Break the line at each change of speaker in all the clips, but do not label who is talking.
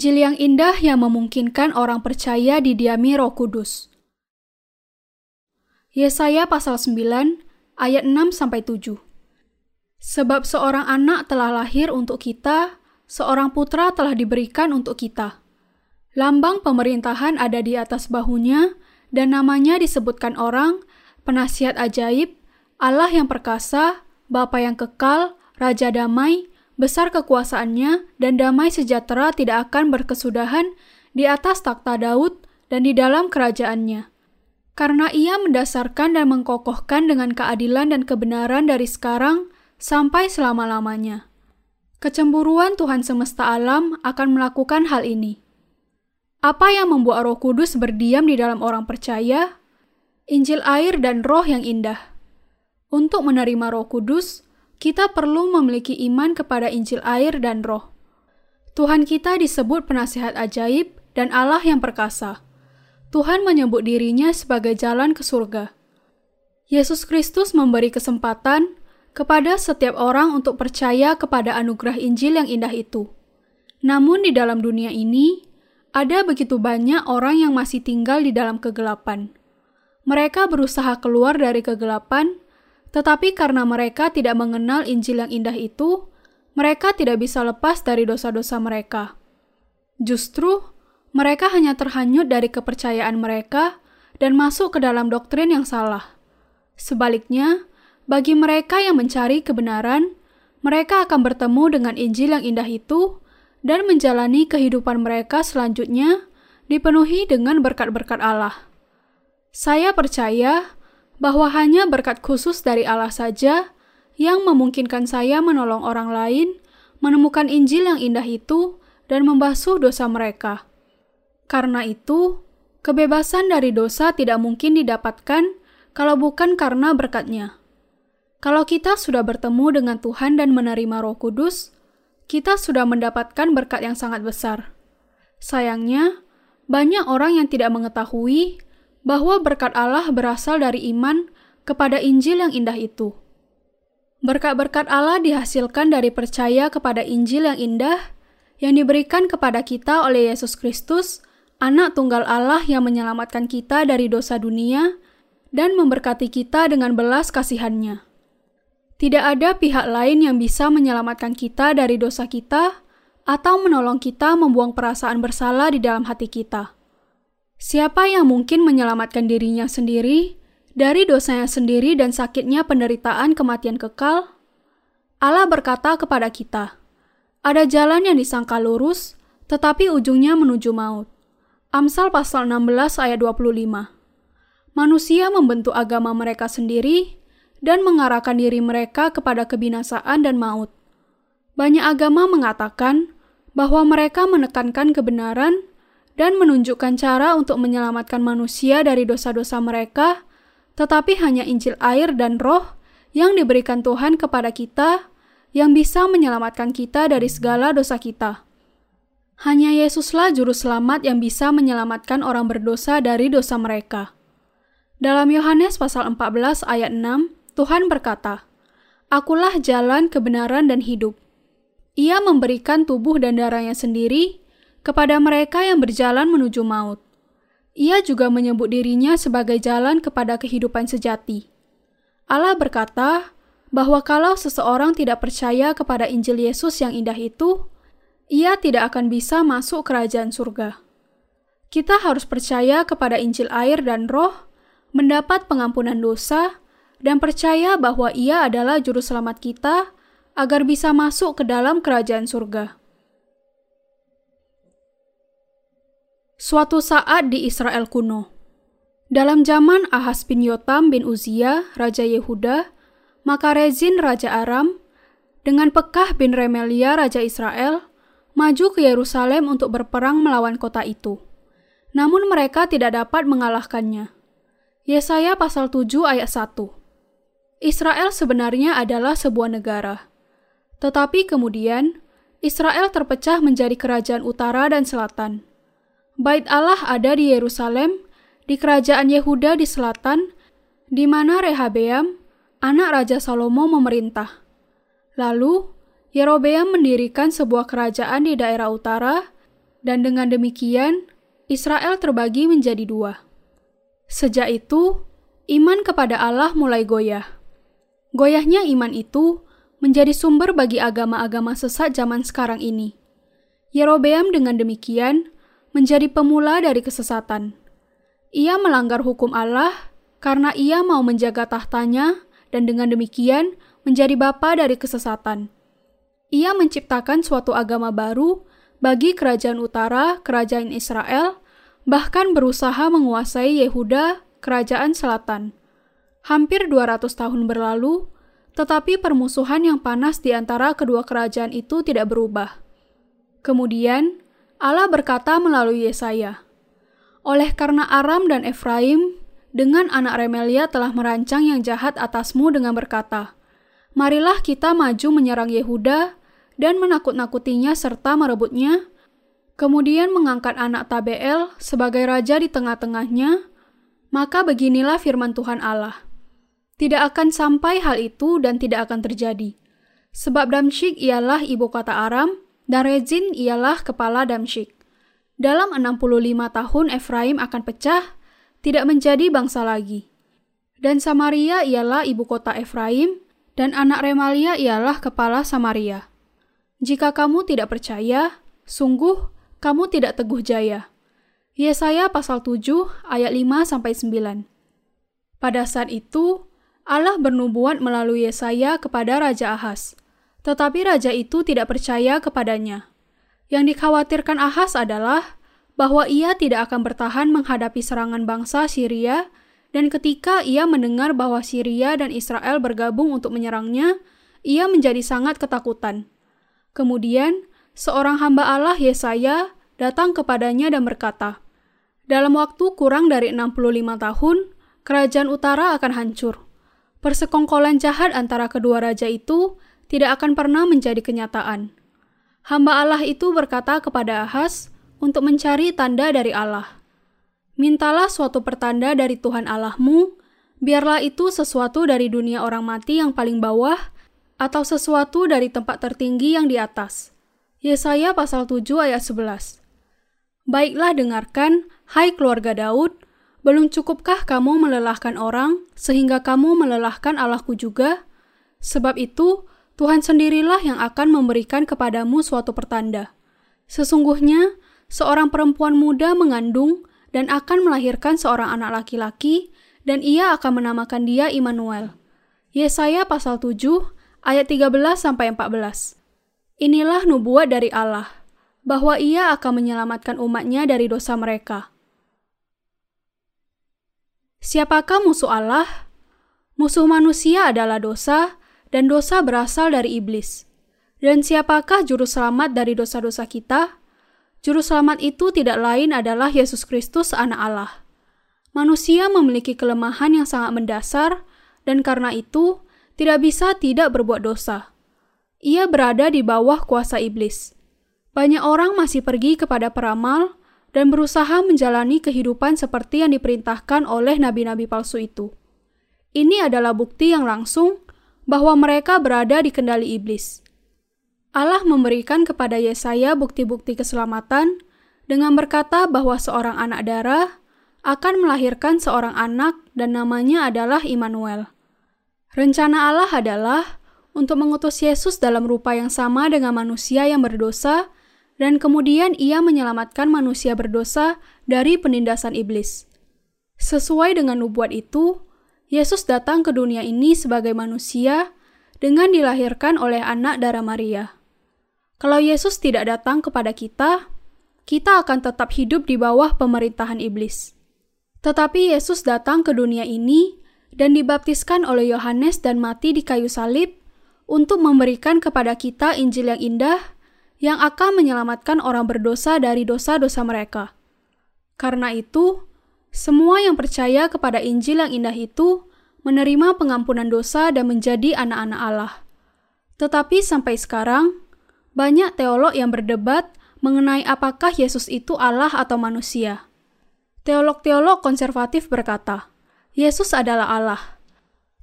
Injil yang indah yang memungkinkan orang percaya didiami Roh Kudus. Yesaya pasal 9 ayat 6 sampai 7. Sebab seorang anak telah lahir untuk kita, seorang putra telah diberikan untuk kita. Lambang pemerintahan ada di atas bahunya dan namanya disebutkan orang, penasihat ajaib, Allah yang perkasa, Bapa yang kekal, Raja damai, besar kekuasaannya dan damai sejahtera tidak akan berkesudahan di atas takhta Daud dan di dalam kerajaannya. Karena ia mendasarkan dan mengkokohkan dengan keadilan dan kebenaran dari sekarang sampai selama-lamanya. Kecemburuan Tuhan semesta alam akan melakukan hal ini. Apa yang membuat Roh Kudus berdiam di dalam orang percaya? Injil air dan roh yang indah. Untuk menerima Roh Kudus, kita perlu memiliki iman kepada Injil air dan roh. Tuhan kita disebut penasihat ajaib dan Allah yang perkasa. Tuhan menyebut dirinya sebagai jalan ke surga. Yesus Kristus memberi kesempatan kepada setiap orang untuk percaya kepada anugerah Injil yang indah itu. Namun di dalam dunia ini, ada begitu banyak orang yang masih tinggal di dalam kegelapan. Mereka berusaha keluar dari kegelapan tetapi karena mereka tidak mengenal Injil yang indah itu, mereka tidak bisa lepas dari dosa-dosa mereka. Justru, mereka hanya terhanyut dari kepercayaan mereka dan masuk ke dalam doktrin yang salah. Sebaliknya, bagi mereka yang mencari kebenaran, mereka akan bertemu dengan Injil yang indah itu dan menjalani kehidupan mereka selanjutnya dipenuhi dengan berkat-berkat Allah. Saya percaya bahwa hanya berkat khusus dari Allah saja yang memungkinkan saya menolong orang lain menemukan Injil yang indah itu dan membasuh dosa mereka. Karena itu, kebebasan dari dosa tidak mungkin didapatkan kalau bukan karena berkatnya. Kalau kita sudah bertemu dengan Tuhan dan menerima Roh Kudus, kita sudah mendapatkan berkat yang sangat besar. Sayangnya, banyak orang yang tidak mengetahui bahwa berkat Allah berasal dari iman kepada Injil yang indah itu. Berkat-berkat Allah dihasilkan dari percaya kepada Injil yang indah yang diberikan kepada kita oleh Yesus Kristus, Anak Tunggal Allah yang menyelamatkan kita dari dosa dunia dan memberkati kita dengan belas kasihannya. Tidak ada pihak lain yang bisa menyelamatkan kita dari dosa kita atau menolong kita membuang perasaan bersalah di dalam hati kita. Siapa yang mungkin menyelamatkan dirinya sendiri dari dosanya sendiri dan sakitnya penderitaan kematian kekal? Allah berkata kepada kita, ada jalan yang disangka lurus, tetapi ujungnya menuju maut. Amsal pasal 16 ayat 25. Manusia membentuk agama mereka sendiri dan mengarahkan diri mereka kepada kebinasaan dan maut. Banyak agama mengatakan bahwa mereka menekankan kebenaran dan menunjukkan cara untuk menyelamatkan manusia dari dosa-dosa mereka, tetapi hanya Injil air dan roh yang diberikan Tuhan kepada kita yang bisa menyelamatkan kita dari segala dosa kita. Hanya Yesuslah juru selamat yang bisa menyelamatkan orang berdosa dari dosa mereka. Dalam Yohanes pasal 14 ayat 6, Tuhan berkata, Akulah jalan kebenaran dan hidup. Ia memberikan tubuh dan darahnya sendiri kepada mereka yang berjalan menuju maut. Ia juga menyebut dirinya sebagai jalan kepada kehidupan sejati. Allah berkata bahwa kalau seseorang tidak percaya kepada Injil Yesus yang indah itu, ia tidak akan bisa masuk kerajaan surga. Kita harus percaya kepada Injil air dan roh, mendapat pengampunan dosa, dan percaya bahwa ia adalah juru selamat kita agar bisa masuk ke dalam kerajaan surga. Suatu saat di Israel kuno, dalam zaman Ahas bin Yotam bin Uzia, Raja Yehuda, maka Rezin Raja Aram, dengan Pekah bin Remelia Raja Israel, maju ke Yerusalem untuk berperang melawan kota itu. Namun mereka tidak dapat mengalahkannya. Yesaya pasal 7 ayat 1 Israel sebenarnya adalah sebuah negara. Tetapi kemudian, Israel terpecah menjadi kerajaan utara dan selatan. Bait Allah ada di Yerusalem, di kerajaan Yehuda di selatan, di mana Rehabeam, anak Raja Salomo memerintah. Lalu, Yerobeam mendirikan sebuah kerajaan di daerah utara, Dan dengan demikian, Israel terbagi menjadi dua. Sejak itu, iman kepada Allah mulai goyah. Goyahnya iman itu menjadi sumber bagi agama-agama sesat zaman sekarang ini. Yerobeam dengan demikian menjadi pemula dari kesesatan. Ia melanggar hukum Allah karena ia mau menjaga tahtanya dan dengan demikian menjadi bapa dari kesesatan. Ia menciptakan suatu agama baru bagi kerajaan utara, kerajaan Israel, bahkan berusaha menguasai Yehuda, kerajaan selatan. Hampir 200 tahun berlalu, tetapi permusuhan yang panas di antara kedua kerajaan itu tidak berubah. Kemudian, Allah berkata melalui Yesaya, Oleh karena Aram dan Efraim, dengan anak Remelia telah merancang yang jahat atasmu dengan berkata, Marilah kita maju menyerang Yehuda dan menakut-nakutinya serta merebutnya, kemudian mengangkat anak Tabeel sebagai raja di tengah-tengahnya, maka beginilah firman Tuhan Allah. Tidak akan sampai hal itu dan tidak akan terjadi. Sebab Damsyik ialah ibu kota Aram, dan Rezin ialah kepala Damsyik. Dalam 65 tahun Efraim akan pecah, tidak menjadi bangsa lagi. Dan Samaria ialah ibu kota Efraim, dan anak Remalia ialah kepala Samaria. Jika kamu tidak percaya, sungguh kamu tidak teguh jaya. Yesaya pasal 7 ayat 5 sampai 9. Pada saat itu, Allah bernubuat melalui Yesaya kepada Raja Ahaz. Tetapi raja itu tidak percaya kepadanya. Yang dikhawatirkan Ahaz adalah bahwa ia tidak akan bertahan menghadapi serangan bangsa Syria dan ketika ia mendengar bahwa Syria dan Israel bergabung untuk menyerangnya, ia menjadi sangat ketakutan. Kemudian, seorang hamba Allah Yesaya datang kepadanya dan berkata, Dalam waktu kurang dari 65 tahun, kerajaan utara akan hancur. Persekongkolan jahat antara kedua raja itu tidak akan pernah menjadi kenyataan. Hamba Allah itu berkata kepada Ahaz untuk mencari tanda dari Allah. Mintalah suatu pertanda dari Tuhan Allahmu, biarlah itu sesuatu dari dunia orang mati yang paling bawah, atau sesuatu dari tempat tertinggi yang di atas. Yesaya pasal 7 ayat 11 Baiklah dengarkan, hai keluarga Daud, belum cukupkah kamu melelahkan orang, sehingga kamu melelahkan Allahku juga? Sebab itu, Tuhan sendirilah yang akan memberikan kepadamu suatu pertanda. Sesungguhnya, seorang perempuan muda mengandung dan akan melahirkan seorang anak laki-laki, dan ia akan menamakan dia Immanuel. Yesaya pasal 7 ayat 13 sampai 14. Inilah nubuat dari Allah, bahwa ia akan menyelamatkan umatnya dari dosa mereka. Siapakah musuh Allah? Musuh manusia adalah dosa, dan dosa berasal dari iblis. Dan siapakah juru selamat dari dosa-dosa kita? Juru selamat itu tidak lain adalah Yesus Kristus, Anak Allah. Manusia memiliki kelemahan yang sangat mendasar, dan karena itu tidak bisa tidak berbuat dosa. Ia berada di bawah kuasa iblis. Banyak orang masih pergi kepada peramal dan berusaha menjalani kehidupan seperti yang diperintahkan oleh nabi-nabi palsu itu. Ini adalah bukti yang langsung bahwa mereka berada di kendali iblis. Allah memberikan kepada Yesaya bukti-bukti keselamatan dengan berkata bahwa seorang anak darah akan melahirkan seorang anak dan namanya adalah Immanuel. Rencana Allah adalah untuk mengutus Yesus dalam rupa yang sama dengan manusia yang berdosa dan kemudian ia menyelamatkan manusia berdosa dari penindasan iblis. Sesuai dengan nubuat itu, Yesus datang ke dunia ini sebagai manusia dengan dilahirkan oleh anak darah Maria. Kalau Yesus tidak datang kepada kita, kita akan tetap hidup di bawah pemerintahan iblis. Tetapi Yesus datang ke dunia ini dan dibaptiskan oleh Yohanes dan mati di kayu salib untuk memberikan kepada kita Injil yang indah yang akan menyelamatkan orang berdosa dari dosa-dosa mereka. Karena itu, semua yang percaya kepada Injil yang indah itu menerima pengampunan dosa dan menjadi anak-anak Allah. Tetapi sampai sekarang, banyak teolog yang berdebat mengenai apakah Yesus itu Allah atau manusia. Teolog-teolog konservatif berkata, Yesus adalah Allah.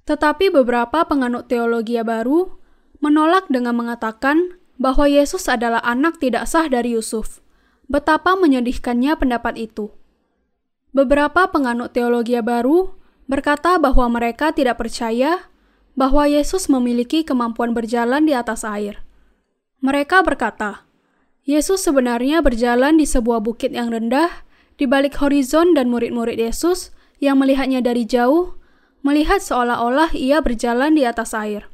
Tetapi beberapa penganut teologi baru menolak dengan mengatakan bahwa Yesus adalah anak tidak sah dari Yusuf, betapa menyedihkannya pendapat itu. Beberapa penganut teologi baru berkata bahwa mereka tidak percaya bahwa Yesus memiliki kemampuan berjalan di atas air. Mereka berkata, Yesus sebenarnya berjalan di sebuah bukit yang rendah di balik horizon dan murid-murid Yesus yang melihatnya dari jauh, melihat seolah-olah ia berjalan di atas air.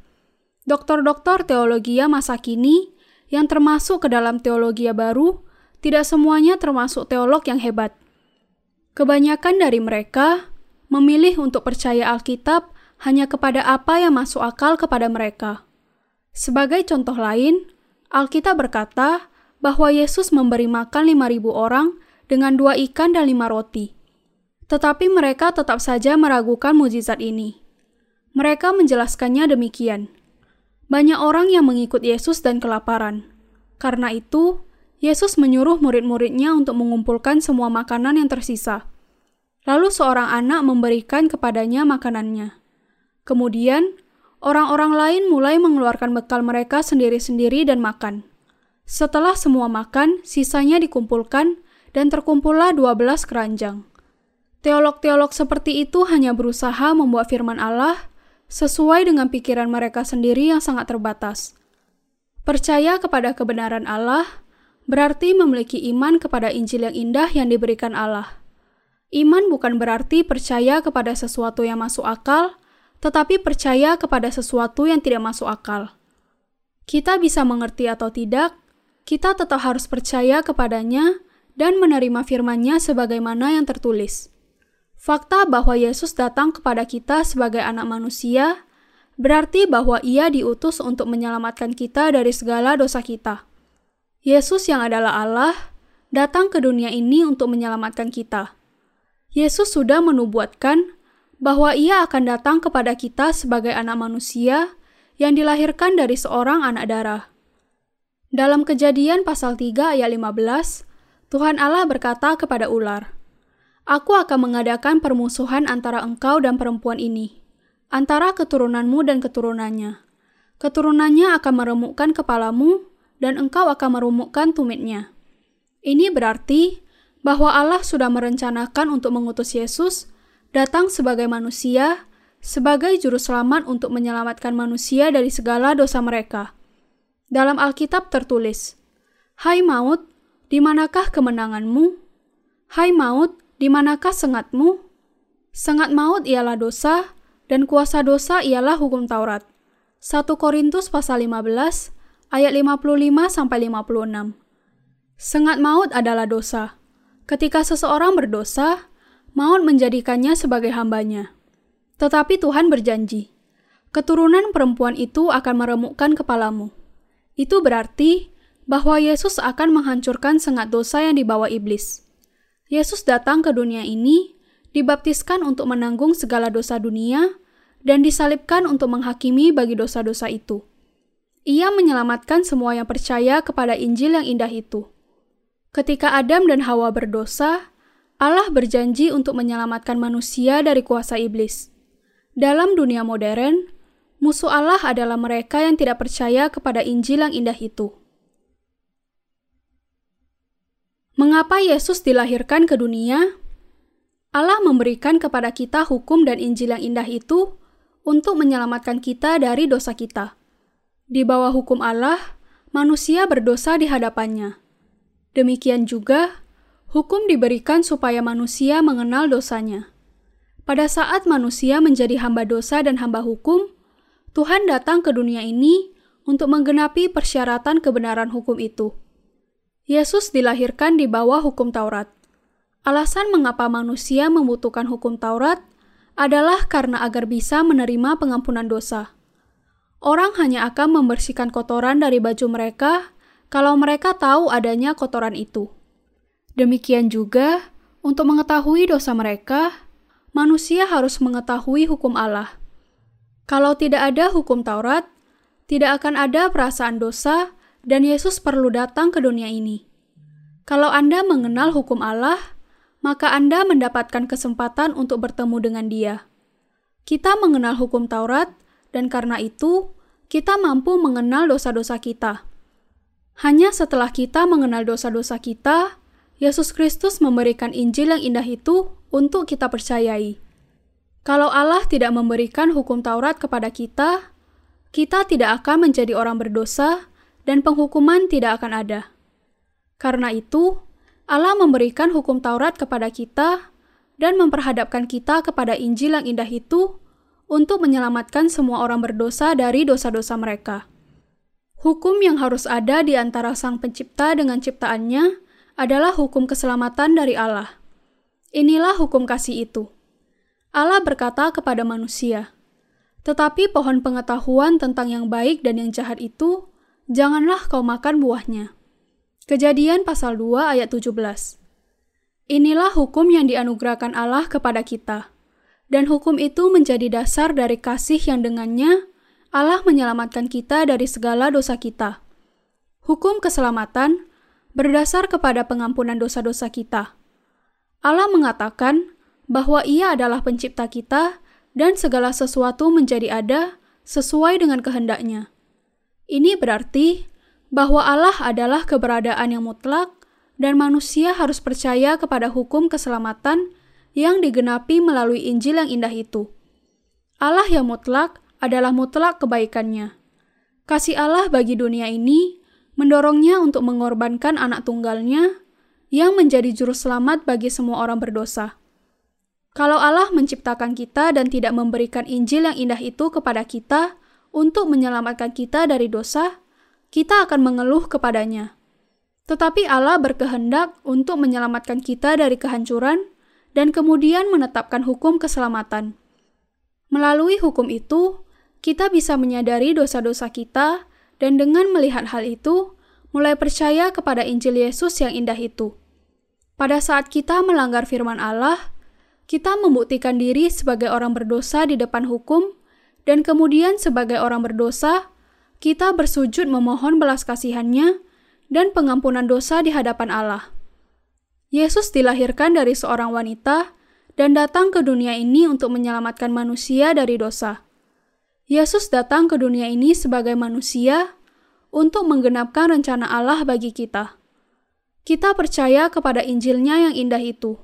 Doktor-doktor teologi masa kini yang termasuk ke dalam teologi baru, tidak semuanya termasuk teolog yang hebat. Kebanyakan dari mereka memilih untuk percaya Alkitab hanya kepada apa yang masuk akal kepada mereka. Sebagai contoh lain, Alkitab berkata bahwa Yesus memberi makan 5.000 orang dengan dua ikan dan lima roti. Tetapi mereka tetap saja meragukan mujizat ini. Mereka menjelaskannya demikian. Banyak orang yang mengikut Yesus dan kelaparan. Karena itu, Yesus menyuruh murid-muridnya untuk mengumpulkan semua makanan yang tersisa. Lalu seorang anak memberikan kepadanya makanannya. Kemudian, orang-orang lain mulai mengeluarkan bekal mereka sendiri-sendiri dan makan. Setelah semua makan, sisanya dikumpulkan dan terkumpullah 12 keranjang. Teolog-teolog seperti itu hanya berusaha membuat firman Allah sesuai dengan pikiran mereka sendiri yang sangat terbatas. Percaya kepada kebenaran Allah berarti memiliki iman kepada Injil yang indah yang diberikan Allah. Iman bukan berarti percaya kepada sesuatu yang masuk akal, tetapi percaya kepada sesuatu yang tidak masuk akal. Kita bisa mengerti atau tidak, kita tetap harus percaya kepadanya dan menerima firman-Nya sebagaimana yang tertulis. Fakta bahwa Yesus datang kepada kita sebagai anak manusia berarti bahwa Ia diutus untuk menyelamatkan kita dari segala dosa kita. Yesus yang adalah Allah datang ke dunia ini untuk menyelamatkan kita. Yesus sudah menubuatkan bahwa Ia akan datang kepada kita sebagai anak manusia yang dilahirkan dari seorang anak darah. Dalam Kejadian pasal 3 ayat 15, Tuhan Allah berkata kepada ular, Aku akan mengadakan permusuhan antara engkau dan perempuan ini, antara keturunanmu dan keturunannya. Keturunannya akan meremukkan kepalamu, dan engkau akan merumukkan tumitnya. Ini berarti bahwa Allah sudah merencanakan untuk mengutus Yesus datang sebagai manusia, sebagai juru selamat untuk menyelamatkan manusia dari segala dosa mereka. Dalam Alkitab tertulis, Hai maut, di manakah kemenanganmu? Hai maut, di manakah sengatmu? Sengat maut ialah dosa, dan kuasa dosa ialah hukum Taurat. 1 Korintus pasal 15 ayat 55 sampai 56. Sengat maut adalah dosa. Ketika seseorang berdosa, maut menjadikannya sebagai hambanya. Tetapi Tuhan berjanji, keturunan perempuan itu akan meremukkan kepalamu. Itu berarti bahwa Yesus akan menghancurkan sengat dosa yang dibawa iblis. Yesus datang ke dunia ini, dibaptiskan untuk menanggung segala dosa dunia, dan disalibkan untuk menghakimi bagi dosa-dosa itu. Ia menyelamatkan semua yang percaya kepada Injil yang indah itu. Ketika Adam dan Hawa berdosa, Allah berjanji untuk menyelamatkan manusia dari kuasa iblis. Dalam dunia modern, musuh Allah adalah mereka yang tidak percaya kepada Injil yang indah itu. Mengapa Yesus dilahirkan ke dunia? Allah memberikan kepada kita hukum dan Injil yang indah itu untuk menyelamatkan kita dari dosa kita. Di bawah hukum Allah, manusia berdosa di hadapannya. Demikian juga, hukum diberikan supaya manusia mengenal dosanya. Pada saat manusia menjadi hamba dosa dan hamba hukum, Tuhan datang ke dunia ini untuk menggenapi persyaratan kebenaran hukum itu. Yesus dilahirkan di bawah hukum Taurat. Alasan mengapa manusia membutuhkan hukum Taurat adalah karena agar bisa menerima pengampunan dosa. Orang hanya akan membersihkan kotoran dari baju mereka kalau mereka tahu adanya kotoran itu. Demikian juga, untuk mengetahui dosa mereka, manusia harus mengetahui hukum Allah. Kalau tidak ada hukum Taurat, tidak akan ada perasaan dosa dan Yesus perlu datang ke dunia ini. Kalau Anda mengenal hukum Allah, maka Anda mendapatkan kesempatan untuk bertemu dengan Dia. Kita mengenal hukum Taurat, dan karena itu kita mampu mengenal dosa-dosa kita. Hanya setelah kita mengenal dosa-dosa kita, Yesus Kristus memberikan Injil yang indah itu untuk kita percayai. Kalau Allah tidak memberikan hukum Taurat kepada kita, kita tidak akan menjadi orang berdosa dan penghukuman tidak akan ada. Karena itu, Allah memberikan hukum Taurat kepada kita dan memperhadapkan kita kepada Injil yang indah itu untuk menyelamatkan semua orang berdosa dari dosa-dosa mereka. Hukum yang harus ada di antara Sang Pencipta dengan ciptaannya adalah hukum keselamatan dari Allah. Inilah hukum kasih itu. Allah berkata kepada manusia, "Tetapi pohon pengetahuan tentang yang baik dan yang jahat itu, janganlah kau makan buahnya." Kejadian pasal 2 ayat 17. Inilah hukum yang dianugerahkan Allah kepada kita. Dan hukum itu menjadi dasar dari kasih yang dengannya Allah menyelamatkan kita dari segala dosa kita. Hukum keselamatan berdasar kepada pengampunan dosa-dosa kita. Allah mengatakan bahwa Ia adalah pencipta kita dan segala sesuatu menjadi ada sesuai dengan kehendaknya. Ini berarti bahwa Allah adalah keberadaan yang mutlak dan manusia harus percaya kepada hukum keselamatan yang digenapi melalui Injil yang indah itu. Allah yang mutlak adalah mutlak kebaikannya. Kasih Allah bagi dunia ini mendorongnya untuk mengorbankan anak tunggalnya yang menjadi juru selamat bagi semua orang berdosa. Kalau Allah menciptakan kita dan tidak memberikan Injil yang indah itu kepada kita untuk menyelamatkan kita dari dosa, kita akan mengeluh kepadanya. Tetapi Allah berkehendak untuk menyelamatkan kita dari kehancuran dan kemudian menetapkan hukum keselamatan. Melalui hukum itu, kita bisa menyadari dosa-dosa kita dan dengan melihat hal itu, mulai percaya kepada Injil Yesus yang indah itu. Pada saat kita melanggar firman Allah, kita membuktikan diri sebagai orang berdosa di depan hukum, dan kemudian sebagai orang berdosa, kita bersujud memohon belas kasihannya dan pengampunan dosa di hadapan Allah. Yesus dilahirkan dari seorang wanita dan datang ke dunia ini untuk menyelamatkan manusia dari dosa. Yesus datang ke dunia ini sebagai manusia untuk menggenapkan rencana Allah bagi kita. Kita percaya kepada Injilnya yang indah itu.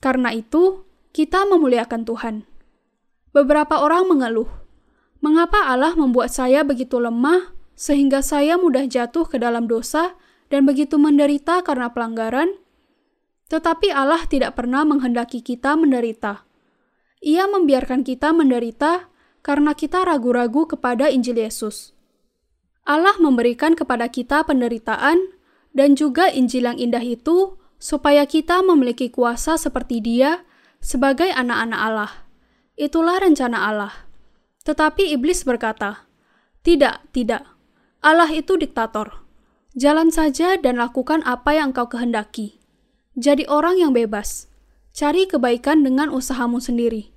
Karena itu, kita memuliakan Tuhan. Beberapa orang mengeluh, Mengapa Allah membuat saya begitu lemah sehingga saya mudah jatuh ke dalam dosa dan begitu menderita karena pelanggaran? Tetapi Allah tidak pernah menghendaki kita menderita. Ia membiarkan kita menderita karena kita ragu-ragu kepada Injil Yesus. Allah memberikan kepada kita penderitaan dan juga Injil yang indah itu supaya kita memiliki kuasa seperti Dia sebagai anak-anak Allah. Itulah rencana Allah. Tetapi iblis berkata, "Tidak, tidak. Allah itu diktator. Jalan saja dan lakukan apa yang engkau kehendaki. Jadi orang yang bebas. Cari kebaikan dengan usahamu sendiri."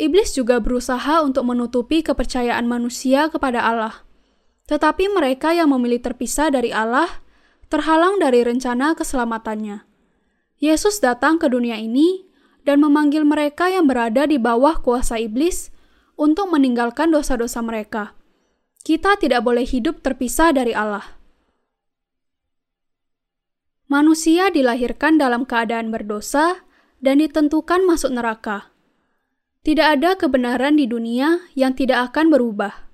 Iblis juga berusaha untuk menutupi kepercayaan manusia kepada Allah. Tetapi mereka yang memilih terpisah dari Allah terhalang dari rencana keselamatannya. Yesus datang ke dunia ini dan memanggil mereka yang berada di bawah kuasa iblis untuk meninggalkan dosa-dosa mereka. Kita tidak boleh hidup terpisah dari Allah. Manusia dilahirkan dalam keadaan berdosa dan ditentukan masuk neraka. Tidak ada kebenaran di dunia yang tidak akan berubah.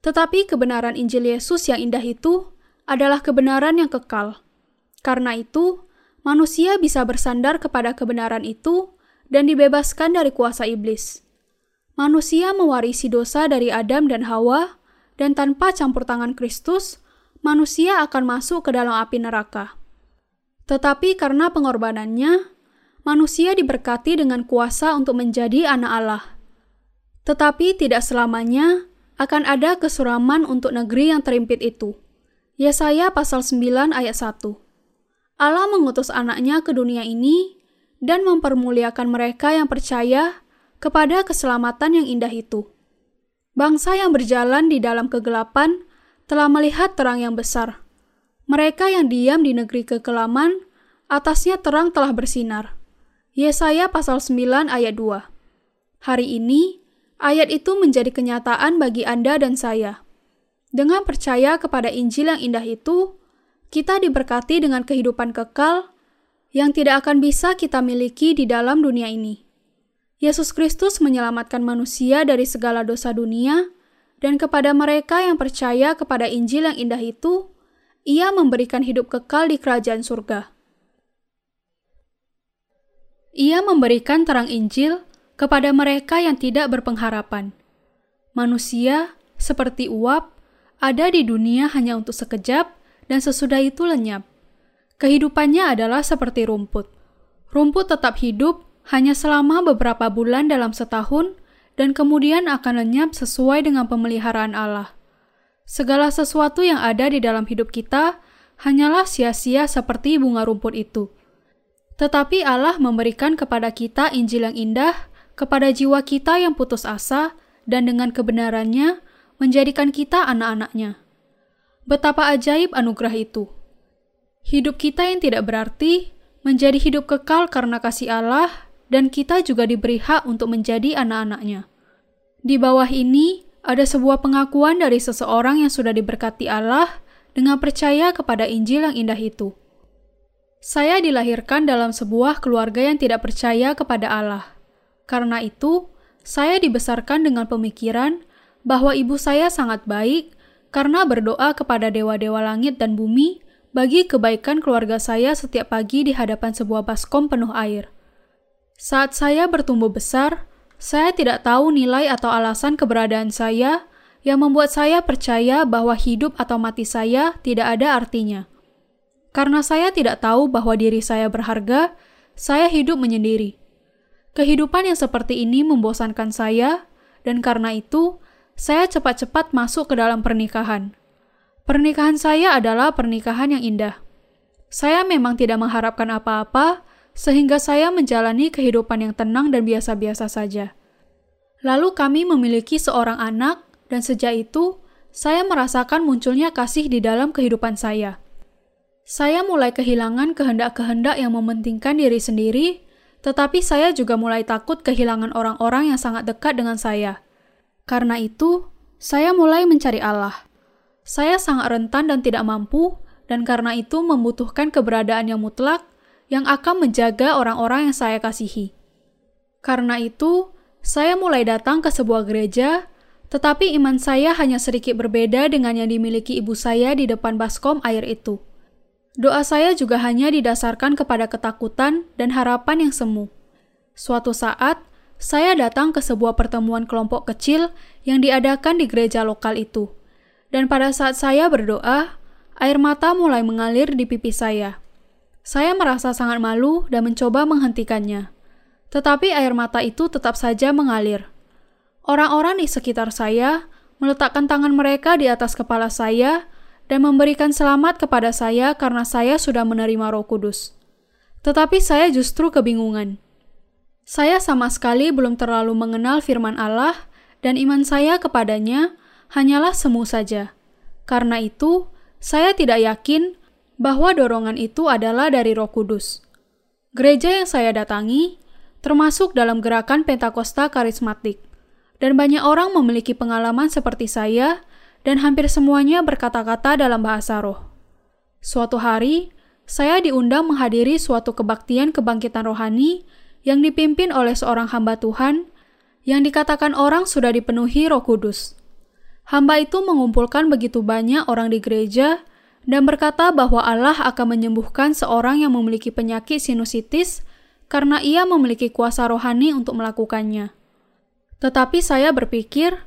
Tetapi kebenaran Injil Yesus yang indah itu adalah kebenaran yang kekal. Karena itu, manusia bisa bersandar kepada kebenaran itu dan dibebaskan dari kuasa iblis manusia mewarisi dosa dari Adam dan Hawa, dan tanpa campur tangan Kristus, manusia akan masuk ke dalam api neraka. Tetapi karena pengorbanannya, manusia diberkati dengan kuasa untuk menjadi anak Allah. Tetapi tidak selamanya akan ada kesuraman untuk negeri yang terimpit itu. Yesaya pasal 9 ayat 1 Allah mengutus anaknya ke dunia ini dan mempermuliakan mereka yang percaya kepada keselamatan yang indah itu. Bangsa yang berjalan di dalam kegelapan telah melihat terang yang besar. Mereka yang diam di negeri kekelaman, atasnya terang telah bersinar. Yesaya pasal 9 ayat 2. Hari ini, ayat itu menjadi kenyataan bagi Anda dan saya. Dengan percaya kepada Injil yang indah itu, kita diberkati dengan kehidupan kekal yang tidak akan bisa kita miliki di dalam dunia ini. Yesus Kristus menyelamatkan manusia dari segala dosa dunia, dan kepada mereka yang percaya kepada Injil yang indah itu, Ia memberikan hidup kekal di kerajaan surga. Ia memberikan terang Injil kepada mereka yang tidak berpengharapan. Manusia, seperti uap, ada di dunia hanya untuk sekejap dan sesudah itu lenyap. Kehidupannya adalah seperti rumput. Rumput tetap hidup hanya selama beberapa bulan dalam setahun dan kemudian akan lenyap sesuai dengan pemeliharaan Allah. Segala sesuatu yang ada di dalam hidup kita hanyalah sia-sia seperti bunga rumput itu. Tetapi Allah memberikan kepada kita Injil yang indah, kepada jiwa kita yang putus asa, dan dengan kebenarannya menjadikan kita anak-anaknya. Betapa ajaib anugerah itu! Hidup kita yang tidak berarti menjadi hidup kekal karena kasih Allah dan kita juga diberi hak untuk menjadi anak-anaknya. Di bawah ini, ada sebuah pengakuan dari seseorang yang sudah diberkati Allah dengan percaya kepada Injil yang indah itu. Saya dilahirkan dalam sebuah keluarga yang tidak percaya kepada Allah. Karena itu, saya dibesarkan dengan pemikiran bahwa ibu saya sangat baik karena berdoa kepada dewa-dewa langit dan bumi bagi kebaikan keluarga saya setiap pagi di hadapan sebuah baskom penuh air. Saat saya bertumbuh besar, saya tidak tahu nilai atau alasan keberadaan saya yang membuat saya percaya bahwa hidup atau mati saya tidak ada artinya. Karena saya tidak tahu bahwa diri saya berharga, saya hidup menyendiri. Kehidupan yang seperti ini membosankan saya, dan karena itu saya cepat-cepat masuk ke dalam pernikahan. Pernikahan saya adalah pernikahan yang indah. Saya memang tidak mengharapkan apa-apa, sehingga saya menjalani kehidupan yang tenang dan biasa-biasa saja. Lalu kami memiliki seorang anak, dan sejak itu saya merasakan munculnya kasih di dalam kehidupan saya. Saya mulai kehilangan kehendak-kehendak yang mementingkan diri sendiri, tetapi saya juga mulai takut kehilangan orang-orang yang sangat dekat dengan saya. Karena itu, saya mulai mencari Allah. Saya sangat rentan dan tidak mampu, dan karena itu membutuhkan keberadaan yang mutlak yang akan menjaga orang-orang yang saya kasihi. Karena itu, saya mulai datang ke sebuah gereja, tetapi iman saya hanya sedikit berbeda dengan yang dimiliki ibu saya di depan baskom air itu. Doa saya juga hanya didasarkan kepada ketakutan dan harapan yang semu. Suatu saat, saya datang ke sebuah pertemuan kelompok kecil yang diadakan di gereja lokal itu. Dan pada saat saya berdoa, air mata mulai mengalir di pipi saya. Saya merasa sangat malu dan mencoba menghentikannya. Tetapi air mata itu tetap saja mengalir. Orang-orang di sekitar saya meletakkan tangan mereka di atas kepala saya dan memberikan selamat kepada saya karena saya sudah menerima Roh Kudus. Tetapi saya justru kebingungan. Saya sama sekali belum terlalu mengenal firman Allah dan iman saya kepadanya hanyalah semu saja. Karena itu, saya tidak yakin bahwa dorongan itu adalah dari Roh Kudus. Gereja yang saya datangi termasuk dalam gerakan Pentakosta karismatik, dan banyak orang memiliki pengalaman seperti saya, dan hampir semuanya berkata-kata dalam bahasa roh. Suatu hari, saya diundang menghadiri suatu kebaktian kebangkitan rohani yang dipimpin oleh seorang hamba Tuhan yang dikatakan orang sudah dipenuhi Roh Kudus. Hamba itu mengumpulkan begitu banyak orang di gereja dan berkata bahwa Allah akan menyembuhkan seorang yang memiliki penyakit sinusitis karena ia memiliki kuasa rohani untuk melakukannya. Tetapi saya berpikir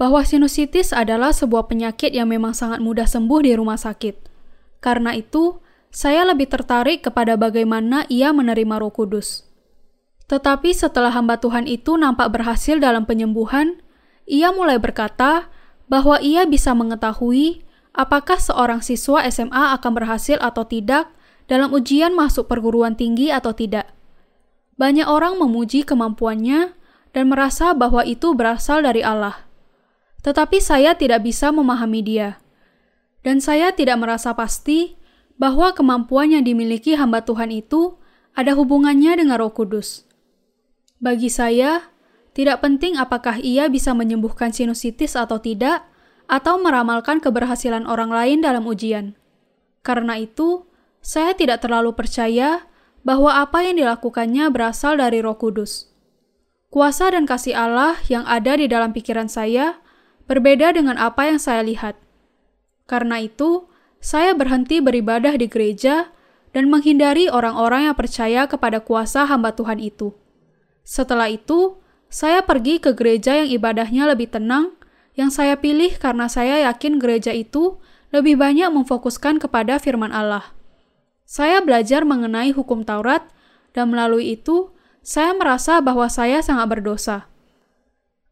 bahwa sinusitis adalah sebuah penyakit yang memang sangat mudah sembuh di rumah sakit. Karena itu, saya lebih tertarik kepada bagaimana ia menerima Roh Kudus. Tetapi setelah hamba Tuhan itu nampak berhasil dalam penyembuhan, ia mulai berkata bahwa ia bisa mengetahui apakah seorang siswa SMA akan berhasil atau tidak dalam ujian masuk perguruan tinggi atau tidak. Banyak orang memuji kemampuannya dan merasa bahwa itu berasal dari Allah. Tetapi saya tidak bisa memahami dia. Dan saya tidak merasa pasti bahwa kemampuan yang dimiliki hamba Tuhan itu ada hubungannya dengan Roh Kudus. Bagi saya, tidak penting apakah ia bisa menyembuhkan sinusitis atau tidak, atau meramalkan keberhasilan orang lain dalam ujian. Karena itu, saya tidak terlalu percaya bahwa apa yang dilakukannya berasal dari Roh Kudus. Kuasa dan kasih Allah yang ada di dalam pikiran saya berbeda dengan apa yang saya lihat. Karena itu, saya berhenti beribadah di gereja dan menghindari orang-orang yang percaya kepada kuasa hamba Tuhan itu. Setelah itu, saya pergi ke gereja yang ibadahnya lebih tenang, yang saya pilih karena saya yakin gereja itu lebih banyak memfokuskan kepada firman Allah. Saya belajar mengenai hukum Taurat, dan melalui itu saya merasa bahwa saya sangat berdosa.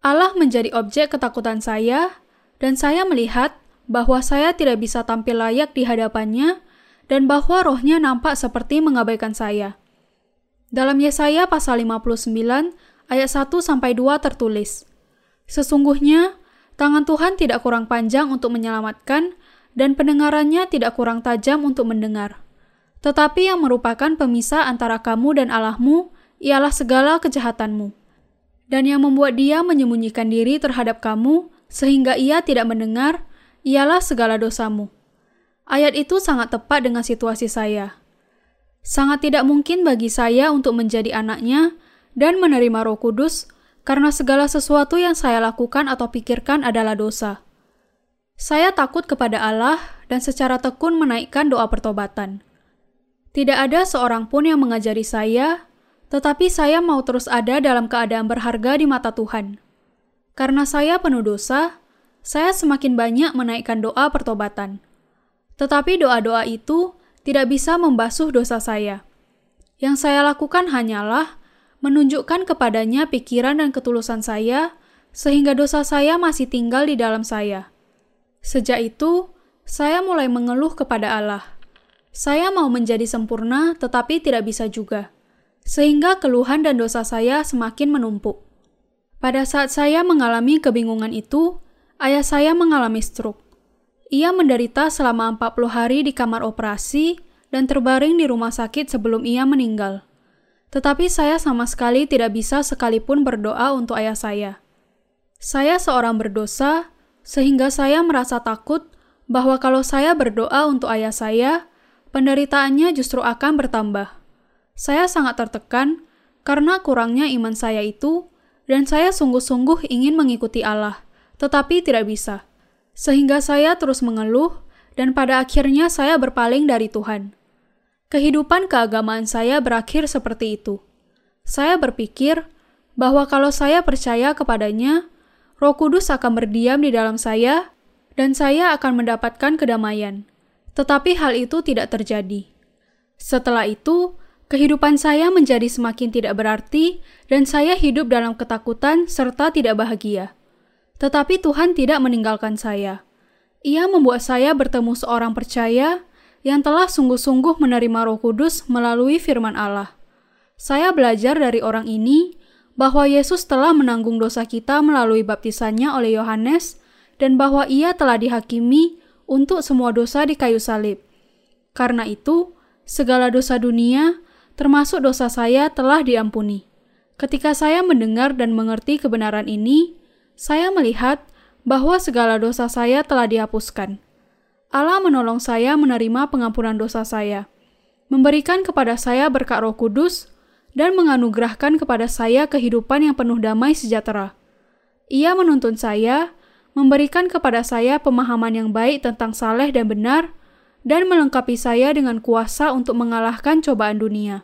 Allah menjadi objek ketakutan saya, dan saya melihat bahwa saya tidak bisa tampil layak di hadapannya, dan bahwa rohnya nampak seperti mengabaikan saya. Dalam Yesaya pasal 59 ayat 1 sampai 2 tertulis, Sesungguhnya tangan Tuhan tidak kurang panjang untuk menyelamatkan dan pendengarannya tidak kurang tajam untuk mendengar. Tetapi yang merupakan pemisah antara kamu dan Allahmu ialah segala kejahatanmu. Dan yang membuat dia menyembunyikan diri terhadap kamu sehingga ia tidak mendengar ialah segala dosamu. Ayat itu sangat tepat dengan situasi saya. Sangat tidak mungkin bagi saya untuk menjadi anaknya dan menerima roh kudus karena segala sesuatu yang saya lakukan atau pikirkan adalah dosa. Saya takut kepada Allah dan secara tekun menaikkan doa pertobatan. Tidak ada seorang pun yang mengajari saya, tetapi saya mau terus ada dalam keadaan berharga di mata Tuhan. Karena saya penuh dosa, saya semakin banyak menaikkan doa pertobatan. Tetapi doa-doa itu tidak bisa membasuh dosa saya. Yang saya lakukan hanyalah menunjukkan kepadanya pikiran dan ketulusan saya, sehingga dosa saya masih tinggal di dalam saya. Sejak itu, saya mulai mengeluh kepada Allah. Saya mau menjadi sempurna, tetapi tidak bisa juga, sehingga keluhan dan dosa saya semakin menumpuk. Pada saat saya mengalami kebingungan itu, ayah saya mengalami stroke. Ia menderita selama 40 hari di kamar operasi dan terbaring di rumah sakit sebelum ia meninggal. Tetapi saya sama sekali tidak bisa sekalipun berdoa untuk ayah saya. Saya seorang berdosa, sehingga saya merasa takut bahwa kalau saya berdoa untuk ayah saya, penderitaannya justru akan bertambah. Saya sangat tertekan karena kurangnya iman saya itu, dan saya sungguh-sungguh ingin mengikuti Allah, tetapi tidak bisa. Sehingga saya terus mengeluh, dan pada akhirnya saya berpaling dari Tuhan. Kehidupan keagamaan saya berakhir seperti itu. Saya berpikir bahwa kalau saya percaya kepadanya, Roh Kudus akan berdiam di dalam saya, dan saya akan mendapatkan kedamaian. Tetapi hal itu tidak terjadi. Setelah itu, kehidupan saya menjadi semakin tidak berarti dan saya hidup dalam ketakutan serta tidak bahagia. Tetapi Tuhan tidak meninggalkan saya. Ia membuat saya bertemu seorang percaya yang telah sungguh-sungguh menerima Roh Kudus melalui firman Allah. Saya belajar dari orang ini bahwa Yesus telah menanggung dosa kita melalui baptisannya oleh Yohanes dan bahwa ia telah dihakimi untuk semua dosa di kayu salib. Karena itu, segala dosa dunia, termasuk dosa saya, telah diampuni. Ketika saya mendengar dan mengerti kebenaran ini, saya melihat bahwa segala dosa saya telah dihapuskan. Allah menolong saya menerima pengampunan dosa saya, memberikan kepada saya berkat Roh Kudus, dan menganugerahkan kepada saya kehidupan yang penuh damai sejahtera. Ia menuntun saya memberikan kepada saya pemahaman yang baik tentang saleh dan benar, dan melengkapi saya dengan kuasa untuk mengalahkan cobaan dunia.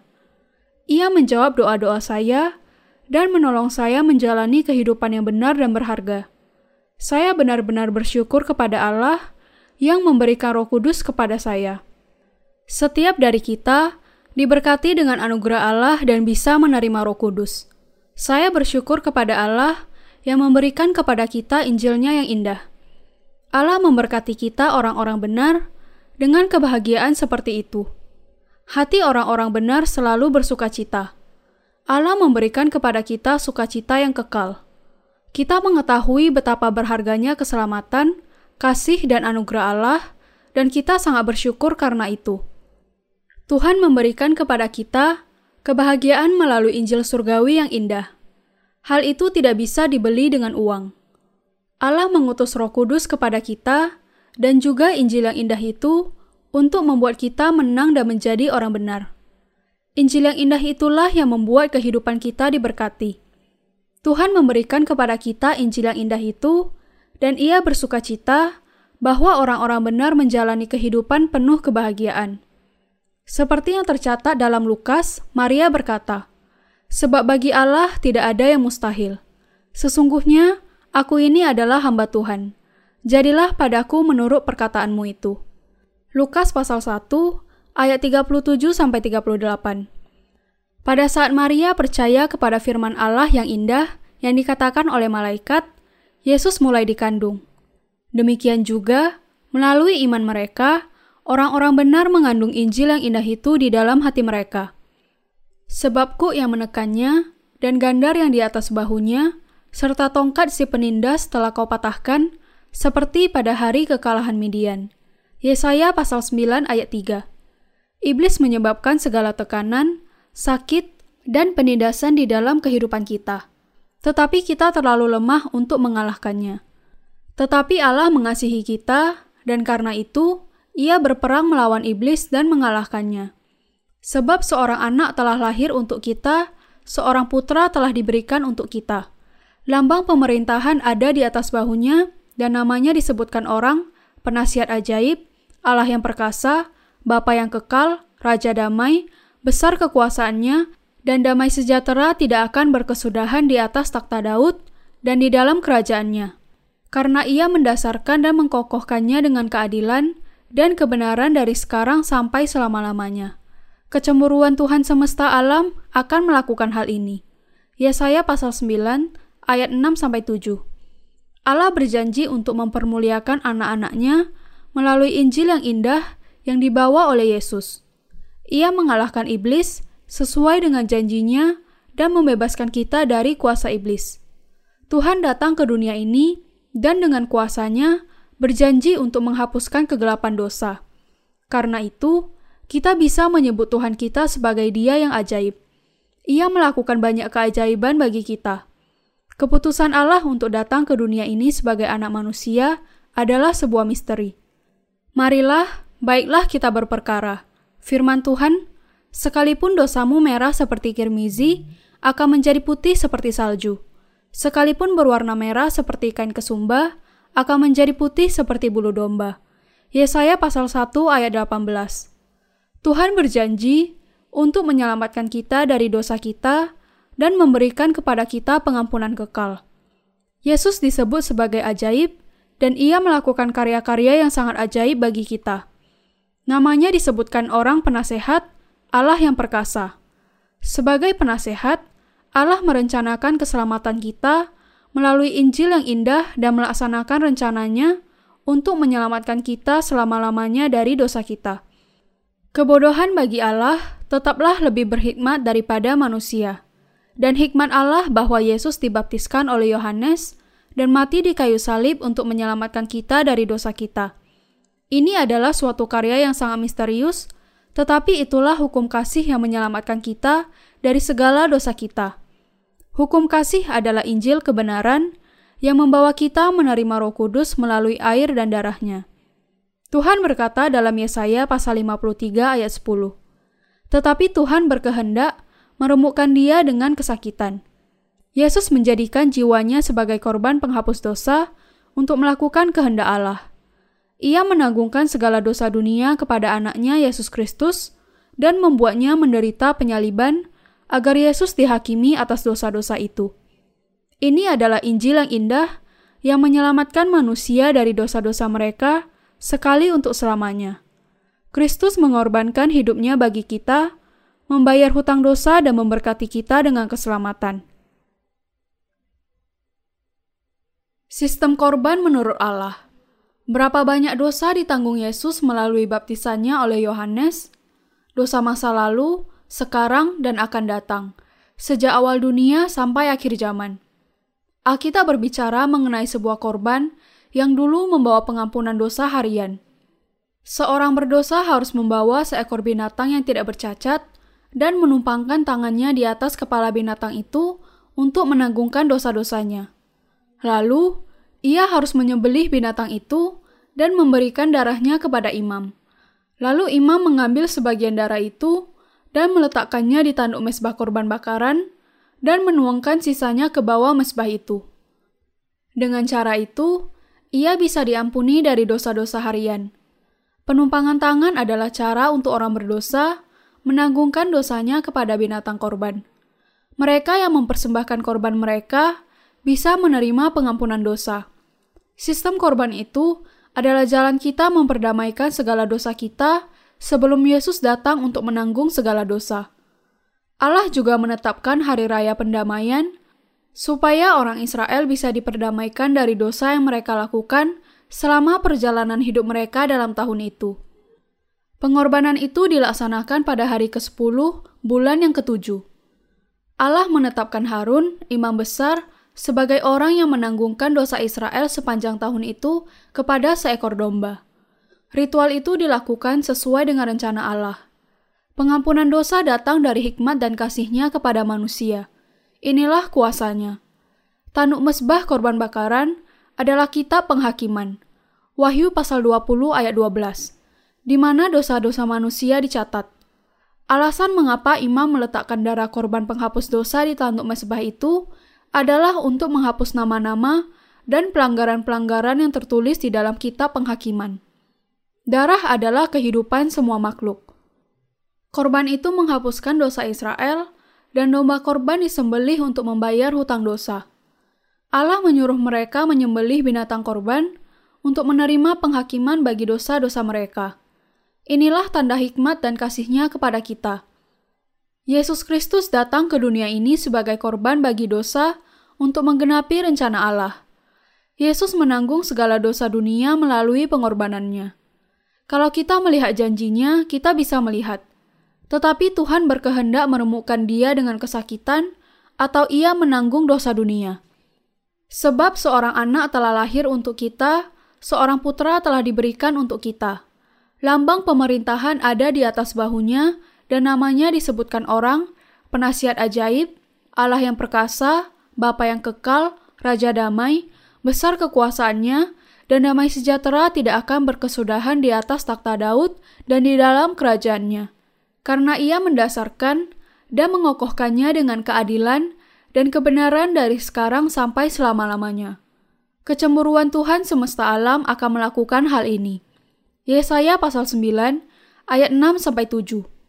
Ia menjawab doa-doa saya dan menolong saya menjalani kehidupan yang benar dan berharga. Saya benar-benar bersyukur kepada Allah yang memberikan Roh Kudus kepada saya. Setiap dari kita diberkati dengan anugerah Allah dan bisa menerima Roh Kudus. Saya bersyukur kepada Allah yang memberikan kepada kita Injilnya yang indah. Allah memberkati kita orang-orang benar dengan kebahagiaan seperti itu. Hati orang-orang benar selalu bersuka cita. Allah memberikan kepada kita sukacita yang kekal. Kita mengetahui betapa berharganya keselamatan, kasih, dan anugerah Allah, dan kita sangat bersyukur karena itu. Tuhan memberikan kepada kita kebahagiaan melalui Injil surgawi yang indah. Hal itu tidak bisa dibeli dengan uang. Allah mengutus Roh Kudus kepada kita dan juga Injil yang indah itu untuk membuat kita menang dan menjadi orang benar. Injil yang indah itulah yang membuat kehidupan kita diberkati. Tuhan memberikan kepada kita Injil yang indah itu, dan Ia bersuka cita bahwa orang-orang benar menjalani kehidupan penuh kebahagiaan. Seperti yang tercatat dalam Lukas, Maria berkata, "Sebab bagi Allah tidak ada yang mustahil. Sesungguhnya aku ini adalah hamba Tuhan. Jadilah padaku menurut perkataanmu itu." Lukas pasal 1 ayat 37 sampai 38. Pada saat Maria percaya kepada firman Allah yang indah yang dikatakan oleh malaikat, Yesus mulai dikandung. Demikian juga, melalui iman mereka, orang-orang benar mengandung Injil yang indah itu di dalam hati mereka. Sebabku yang menekannya, dan gandar yang di atas bahunya, serta tongkat si penindas telah kau patahkan, seperti pada hari kekalahan Midian. Yesaya pasal 9 ayat 3 Iblis menyebabkan segala tekanan, sakit, dan penindasan di dalam kehidupan kita. Tetapi kita terlalu lemah untuk mengalahkannya. Tetapi Allah mengasihi kita, dan karena itu Ia berperang melawan iblis dan mengalahkannya. Sebab seorang anak telah lahir untuk kita, seorang putra telah diberikan untuk kita. Lambang pemerintahan ada di atas bahunya, dan namanya disebutkan orang, penasihat ajaib, Allah yang perkasa, Bapa yang kekal, Raja damai, besar kekuasaannya, dan damai sejahtera tidak akan berkesudahan di atas takhta Daud dan di dalam kerajaannya. Karena ia mendasarkan dan mengkokohkannya dengan keadilan dan kebenaran dari sekarang sampai selama-lamanya. Kecemburuan Tuhan semesta alam akan melakukan hal ini. Yesaya pasal 9 ayat 6 sampai 7. Allah berjanji untuk mempermuliakan anak-anaknya melalui Injil yang indah yang dibawa oleh Yesus. Ia mengalahkan iblis sesuai dengan janjinya dan membebaskan kita dari kuasa iblis. Tuhan datang ke dunia ini dan dengan kuasanya berjanji untuk menghapuskan kegelapan dosa. Karena itu, kita bisa menyebut Tuhan kita sebagai Dia yang ajaib. Ia melakukan banyak keajaiban bagi kita. Keputusan Allah untuk datang ke dunia ini sebagai anak manusia adalah sebuah misteri. Marilah Baiklah kita berperkara. Firman Tuhan, sekalipun dosamu merah seperti kirmizi, akan menjadi putih seperti salju. Sekalipun berwarna merah seperti kain kesumba, akan menjadi putih seperti bulu domba. Yesaya pasal 1 ayat 18. Tuhan berjanji untuk menyelamatkan kita dari dosa kita dan memberikan kepada kita pengampunan kekal. Yesus disebut sebagai ajaib dan ia melakukan karya-karya yang sangat ajaib bagi kita. Namanya disebutkan orang penasehat, Allah yang perkasa. Sebagai penasehat, Allah merencanakan keselamatan kita melalui Injil yang indah dan melaksanakan rencananya untuk menyelamatkan kita selama-lamanya dari dosa kita. Kebodohan bagi Allah tetaplah lebih berhikmat daripada manusia. Dan hikmat Allah bahwa Yesus dibaptiskan oleh Yohanes dan mati di kayu salib untuk menyelamatkan kita dari dosa kita. Ini adalah suatu karya yang sangat misterius, tetapi itulah hukum kasih yang menyelamatkan kita dari segala dosa kita. Hukum kasih adalah Injil kebenaran yang membawa kita menerima Roh Kudus melalui air dan darahnya. Tuhan berkata dalam Yesaya pasal 53 ayat 10. Tetapi Tuhan berkehendak meremukkan dia dengan kesakitan. Yesus menjadikan jiwanya sebagai korban penghapus dosa untuk melakukan kehendak Allah. Ia menanggungkan segala dosa dunia kepada anaknya Yesus Kristus dan membuatnya menderita penyaliban agar Yesus dihakimi atas dosa-dosa itu. Ini adalah Injil yang indah yang menyelamatkan manusia dari dosa-dosa mereka sekali untuk selamanya. Kristus mengorbankan hidupnya bagi kita, membayar hutang dosa dan memberkati kita dengan keselamatan. Sistem korban menurut Allah Berapa banyak dosa ditanggung Yesus melalui baptisannya oleh Yohanes? Dosa masa lalu, sekarang, dan akan datang, sejak awal dunia sampai akhir zaman. Alkitab berbicara mengenai sebuah korban yang dulu membawa pengampunan dosa harian. Seorang berdosa harus membawa seekor binatang yang tidak bercacat dan menumpangkan tangannya di atas kepala binatang itu untuk menanggungkan dosa-dosanya. Lalu, ia harus menyembelih binatang itu dan memberikan darahnya kepada imam. Lalu imam mengambil sebagian darah itu dan meletakkannya di tanduk mesbah korban bakaran dan menuangkan sisanya ke bawah mesbah itu. Dengan cara itu, ia bisa diampuni dari dosa-dosa harian. Penumpangan tangan adalah cara untuk orang berdosa menanggungkan dosanya kepada binatang korban. Mereka yang mempersembahkan korban mereka bisa menerima pengampunan dosa. Sistem korban itu adalah jalan kita memperdamaikan segala dosa kita sebelum Yesus datang untuk menanggung segala dosa. Allah juga menetapkan hari raya pendamaian supaya orang Israel bisa diperdamaikan dari dosa yang mereka lakukan selama perjalanan hidup mereka dalam tahun itu. Pengorbanan itu dilaksanakan pada hari ke-10 bulan yang ke-7. Allah menetapkan Harun, imam besar, sebagai orang yang menanggungkan dosa Israel sepanjang tahun itu kepada seekor domba. Ritual itu dilakukan sesuai dengan rencana Allah. Pengampunan dosa datang dari hikmat dan kasihnya kepada manusia. Inilah kuasanya. Tanuk mesbah korban bakaran adalah kitab penghakiman. Wahyu pasal 20 ayat 12 di mana dosa-dosa manusia dicatat. Alasan mengapa imam meletakkan darah korban penghapus dosa di tanduk mesbah itu adalah untuk menghapus nama-nama dan pelanggaran-pelanggaran yang tertulis di dalam kitab penghakiman. Darah adalah kehidupan semua makhluk. Korban itu menghapuskan dosa Israel, dan domba korban disembelih untuk membayar hutang dosa. Allah menyuruh mereka menyembelih binatang korban untuk menerima penghakiman bagi dosa-dosa mereka. Inilah tanda hikmat dan kasihnya kepada kita. Yesus Kristus datang ke dunia ini sebagai korban bagi dosa untuk menggenapi rencana Allah. Yesus menanggung segala dosa dunia melalui pengorbanannya. Kalau kita melihat janjinya, kita bisa melihat. Tetapi Tuhan berkehendak meremukkan dia dengan kesakitan, atau ia menanggung dosa dunia. Sebab seorang anak telah lahir untuk kita, seorang putra telah diberikan untuk kita. Lambang pemerintahan ada di atas bahunya dan namanya disebutkan orang, penasihat ajaib, Allah yang perkasa, Bapa yang kekal, Raja damai, besar kekuasaannya, dan damai sejahtera tidak akan berkesudahan di atas takhta Daud dan di dalam kerajaannya. Karena ia mendasarkan dan mengokohkannya dengan keadilan dan kebenaran dari sekarang sampai selama-lamanya. Kecemburuan Tuhan semesta alam akan melakukan hal ini. Yesaya pasal 9 ayat 6 sampai 7.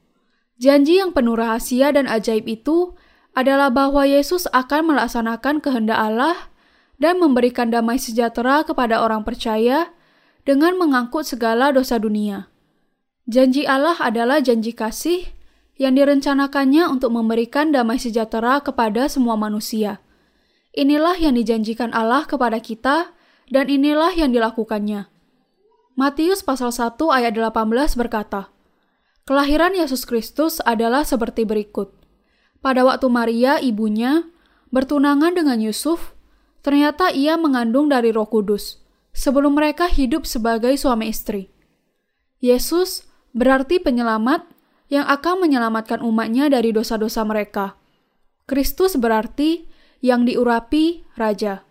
Janji yang penuh rahasia dan ajaib itu adalah bahwa Yesus akan melaksanakan kehendak Allah dan memberikan damai sejahtera kepada orang percaya dengan mengangkut segala dosa dunia. Janji Allah adalah janji kasih yang direncanakannya untuk memberikan damai sejahtera kepada semua manusia. Inilah yang dijanjikan Allah kepada kita, dan inilah yang dilakukannya. Matius pasal 1 ayat 18 berkata, Kelahiran Yesus Kristus adalah seperti berikut. Pada waktu Maria, ibunya, bertunangan dengan Yusuf, ternyata ia mengandung dari roh kudus, sebelum mereka hidup sebagai suami istri. Yesus berarti penyelamat yang akan menyelamatkan umatnya dari dosa-dosa mereka. Kristus berarti yang diurapi Raja.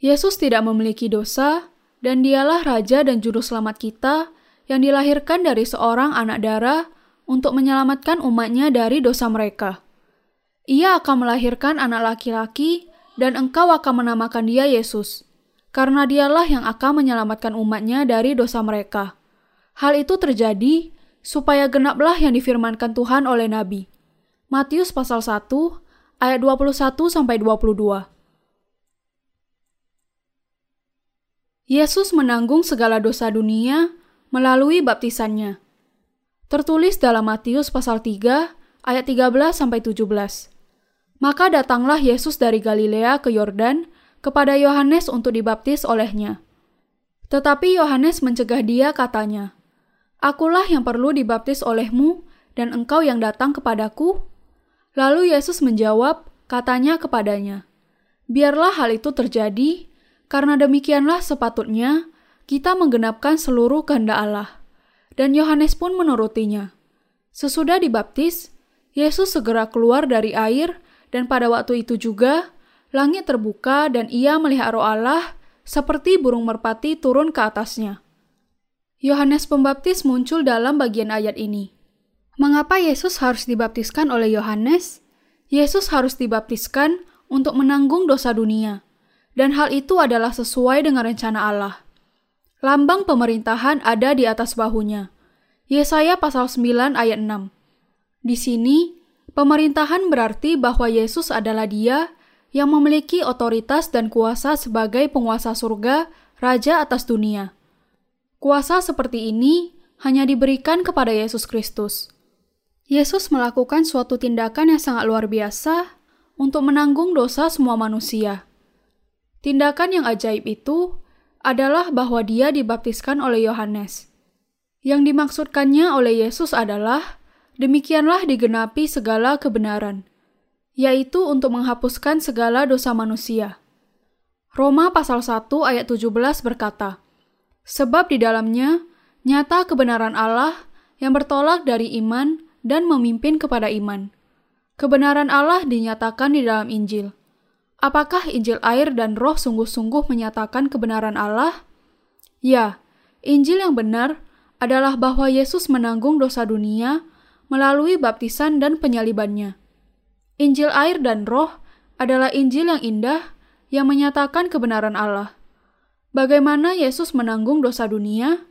Yesus tidak memiliki dosa, dan dialah Raja dan Juru Selamat kita yang dilahirkan dari seorang anak darah untuk menyelamatkan umatnya dari dosa mereka. Ia akan melahirkan anak laki-laki dan engkau akan menamakan dia Yesus, karena dialah yang akan menyelamatkan umatnya dari dosa mereka. Hal itu terjadi supaya genaplah yang difirmankan Tuhan oleh Nabi. Matius pasal 1 ayat 21 sampai 22. Yesus menanggung segala dosa dunia melalui baptisannya. Tertulis dalam Matius pasal 3 ayat 13 sampai 17. Maka datanglah Yesus dari Galilea ke Yordan kepada Yohanes untuk dibaptis olehnya. Tetapi Yohanes mencegah dia katanya, Akulah yang perlu dibaptis olehmu dan engkau yang datang kepadaku? Lalu Yesus menjawab, katanya kepadanya, Biarlah hal itu terjadi, karena demikianlah sepatutnya kita menggenapkan seluruh kehendak Allah. Dan Yohanes pun menurutinya. Sesudah dibaptis, Yesus segera keluar dari air dan pada waktu itu juga langit terbuka dan ia melihat roh Allah seperti burung merpati turun ke atasnya. Yohanes Pembaptis muncul dalam bagian ayat ini. Mengapa Yesus harus dibaptiskan oleh Yohanes? Yesus harus dibaptiskan untuk menanggung dosa dunia, dan hal itu adalah sesuai dengan rencana Allah. Lambang pemerintahan ada di atas bahunya. Yesaya pasal 9 ayat 6. Di sini, pemerintahan berarti bahwa Yesus adalah dia yang memiliki otoritas dan kuasa sebagai penguasa surga, raja atas dunia. Kuasa seperti ini hanya diberikan kepada Yesus Kristus. Yesus melakukan suatu tindakan yang sangat luar biasa untuk menanggung dosa semua manusia. Tindakan yang ajaib itu adalah bahwa dia dibaptiskan oleh Yohanes. Yang dimaksudkannya oleh Yesus adalah demikianlah digenapi segala kebenaran, yaitu untuk menghapuskan segala dosa manusia. Roma pasal 1 ayat 17 berkata, Sebab di dalamnya nyata kebenaran Allah yang bertolak dari iman dan memimpin kepada iman. Kebenaran Allah dinyatakan di dalam Injil. Apakah Injil air dan roh sungguh-sungguh menyatakan kebenaran Allah? Ya, Injil yang benar adalah bahwa Yesus menanggung dosa dunia melalui baptisan dan penyalibannya. Injil air dan roh adalah Injil yang indah yang menyatakan kebenaran Allah. Bagaimana Yesus menanggung dosa dunia?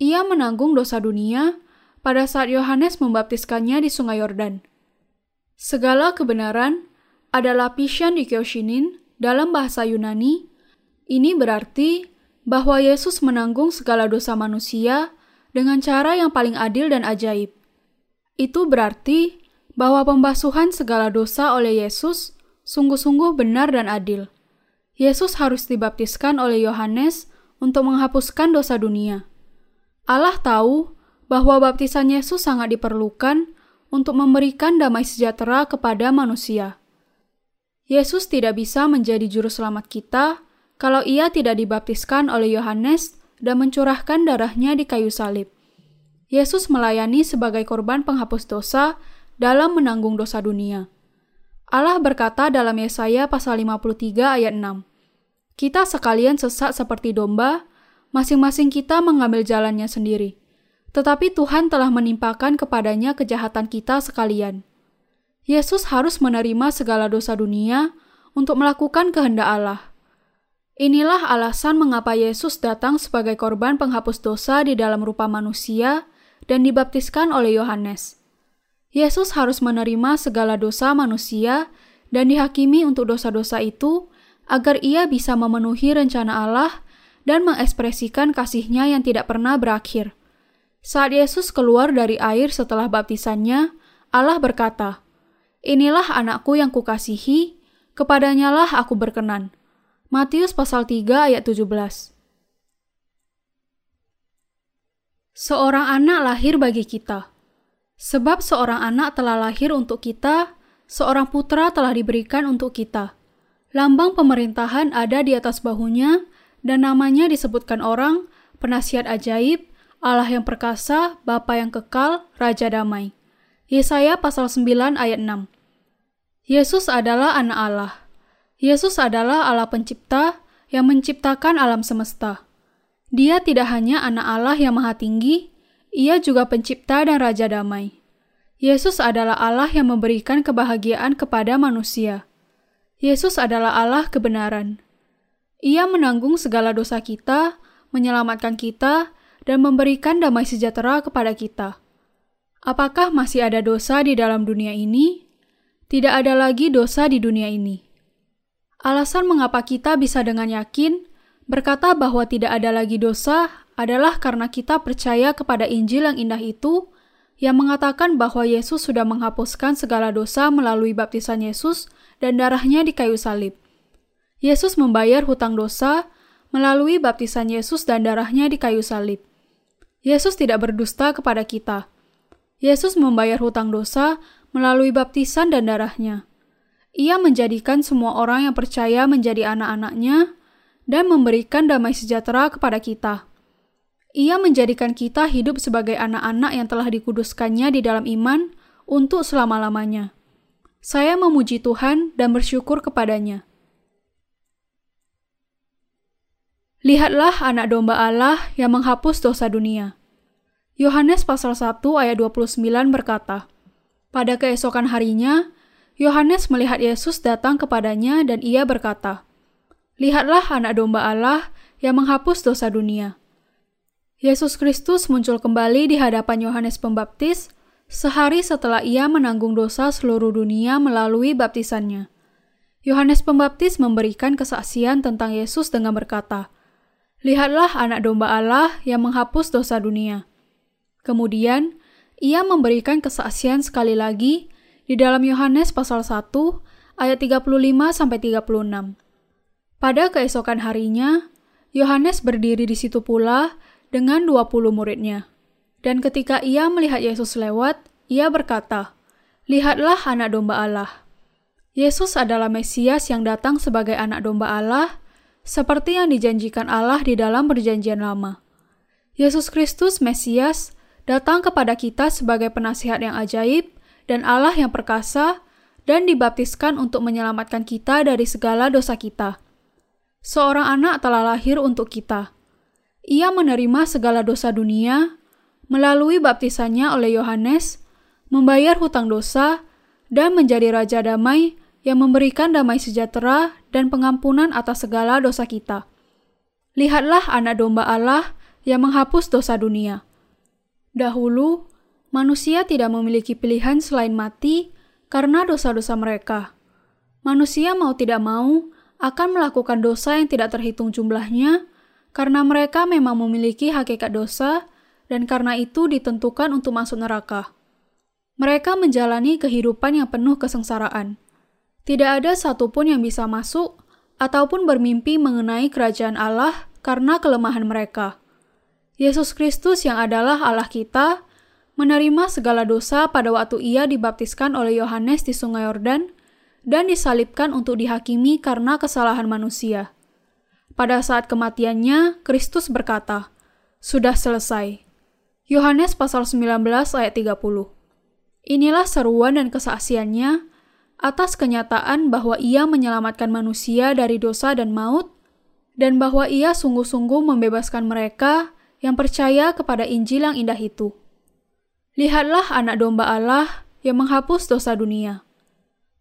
Ia menanggung dosa dunia pada saat Yohanes membaptiskannya di Sungai Yordan. Segala kebenaran adalah pishan dikyoshinin dalam bahasa Yunani. Ini berarti bahwa Yesus menanggung segala dosa manusia dengan cara yang paling adil dan ajaib. Itu berarti bahwa pembasuhan segala dosa oleh Yesus sungguh-sungguh benar dan adil. Yesus harus dibaptiskan oleh Yohanes untuk menghapuskan dosa dunia. Allah tahu bahwa baptisan Yesus sangat diperlukan untuk memberikan damai sejahtera kepada manusia. Yesus tidak bisa menjadi juru selamat kita kalau ia tidak dibaptiskan oleh Yohanes dan mencurahkan darahnya di kayu salib. Yesus melayani sebagai korban penghapus dosa dalam menanggung dosa dunia. Allah berkata dalam Yesaya pasal 53 ayat 6, Kita sekalian sesat seperti domba, masing-masing kita mengambil jalannya sendiri tetapi Tuhan telah menimpakan kepadanya kejahatan kita sekalian. Yesus harus menerima segala dosa dunia untuk melakukan kehendak Allah. Inilah alasan mengapa Yesus datang sebagai korban penghapus dosa di dalam rupa manusia dan dibaptiskan oleh Yohanes. Yesus harus menerima segala dosa manusia dan dihakimi untuk dosa-dosa itu agar ia bisa memenuhi rencana Allah dan mengekspresikan kasihnya yang tidak pernah berakhir. Saat Yesus keluar dari air setelah baptisannya, Allah berkata, Inilah anakku yang kukasihi, kepadanyalah aku berkenan. Matius pasal 3 ayat 17 Seorang anak lahir bagi kita. Sebab seorang anak telah lahir untuk kita, seorang putra telah diberikan untuk kita. Lambang pemerintahan ada di atas bahunya, dan namanya disebutkan orang, penasihat ajaib, Allah yang perkasa, Bapa yang kekal, Raja damai. Yesaya pasal 9 ayat 6. Yesus adalah anak Allah. Yesus adalah Allah pencipta yang menciptakan alam semesta. Dia tidak hanya anak Allah yang maha tinggi, ia juga pencipta dan Raja damai. Yesus adalah Allah yang memberikan kebahagiaan kepada manusia. Yesus adalah Allah kebenaran. Ia menanggung segala dosa kita, menyelamatkan kita, dan memberikan damai sejahtera kepada kita. Apakah masih ada dosa di dalam dunia ini? Tidak ada lagi dosa di dunia ini. Alasan mengapa kita bisa dengan yakin berkata bahwa tidak ada lagi dosa adalah karena kita percaya kepada Injil yang indah itu yang mengatakan bahwa Yesus sudah menghapuskan segala dosa melalui baptisan Yesus dan darahnya di kayu salib. Yesus membayar hutang dosa melalui baptisan Yesus dan darahnya di kayu salib. Yesus tidak berdusta kepada kita. Yesus membayar hutang dosa melalui baptisan dan darahnya. Ia menjadikan semua orang yang percaya menjadi anak-anaknya dan memberikan damai sejahtera kepada kita. Ia menjadikan kita hidup sebagai anak-anak yang telah dikuduskannya di dalam iman untuk selama-lamanya. Saya memuji Tuhan dan bersyukur kepadanya. Lihatlah anak domba Allah yang menghapus dosa dunia. Yohanes pasal 1 ayat 29 berkata, Pada keesokan harinya, Yohanes melihat Yesus datang kepadanya dan ia berkata, Lihatlah anak domba Allah yang menghapus dosa dunia. Yesus Kristus muncul kembali di hadapan Yohanes Pembaptis sehari setelah ia menanggung dosa seluruh dunia melalui baptisannya. Yohanes Pembaptis memberikan kesaksian tentang Yesus dengan berkata, Lihatlah anak domba Allah yang menghapus dosa dunia. Kemudian, ia memberikan kesaksian sekali lagi di dalam Yohanes pasal 1 ayat 35 sampai 36. Pada keesokan harinya, Yohanes berdiri di situ pula dengan 20 muridnya. Dan ketika ia melihat Yesus lewat, ia berkata, "Lihatlah anak domba Allah." Yesus adalah Mesias yang datang sebagai anak domba Allah, seperti yang dijanjikan Allah di dalam Perjanjian Lama. Yesus Kristus Mesias datang kepada kita sebagai penasihat yang ajaib dan Allah yang perkasa dan dibaptiskan untuk menyelamatkan kita dari segala dosa kita. Seorang anak telah lahir untuk kita. Ia menerima segala dosa dunia melalui baptisannya oleh Yohanes, membayar hutang dosa, dan menjadi raja damai yang memberikan damai sejahtera dan pengampunan atas segala dosa kita. Lihatlah anak domba Allah yang menghapus dosa dunia. Dahulu, manusia tidak memiliki pilihan selain mati karena dosa-dosa mereka. Manusia mau tidak mau akan melakukan dosa yang tidak terhitung jumlahnya karena mereka memang memiliki hakikat dosa dan karena itu ditentukan untuk masuk neraka. Mereka menjalani kehidupan yang penuh kesengsaraan. Tidak ada satupun yang bisa masuk ataupun bermimpi mengenai kerajaan Allah karena kelemahan mereka. Yesus Kristus yang adalah Allah kita, menerima segala dosa pada waktu ia dibaptiskan oleh Yohanes di Sungai Yordan dan disalibkan untuk dihakimi karena kesalahan manusia. Pada saat kematiannya, Kristus berkata, "Sudah selesai." Yohanes pasal 19 ayat 30. Inilah seruan dan kesaksiannya atas kenyataan bahwa ia menyelamatkan manusia dari dosa dan maut dan bahwa ia sungguh-sungguh membebaskan mereka yang percaya kepada Injil yang indah itu. Lihatlah anak domba Allah yang menghapus dosa dunia.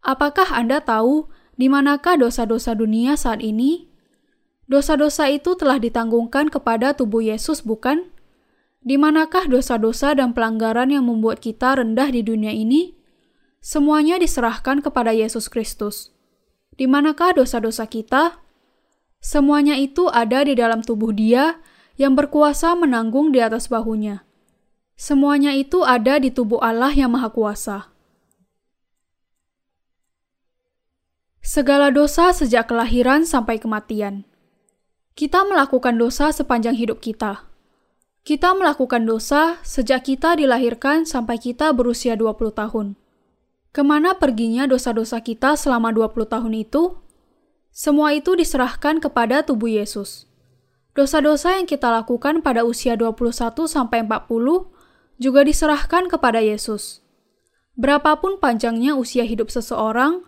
Apakah Anda tahu di manakah dosa-dosa dunia saat ini? Dosa-dosa itu telah ditanggungkan kepada tubuh Yesus, bukan? Di manakah dosa-dosa dan pelanggaran yang membuat kita rendah di dunia ini? Semuanya diserahkan kepada Yesus Kristus. Di manakah dosa-dosa kita? Semuanya itu ada di dalam tubuh Dia yang berkuasa menanggung di atas bahunya. Semuanya itu ada di tubuh Allah yang Maha Kuasa. Segala dosa sejak kelahiran sampai kematian. Kita melakukan dosa sepanjang hidup kita. Kita melakukan dosa sejak kita dilahirkan sampai kita berusia 20 tahun. Ke mana perginya dosa-dosa kita selama 20 tahun itu? Semua itu diserahkan kepada tubuh Yesus. Dosa-dosa yang kita lakukan pada usia 21 sampai 40 juga diserahkan kepada Yesus. Berapapun panjangnya usia hidup seseorang,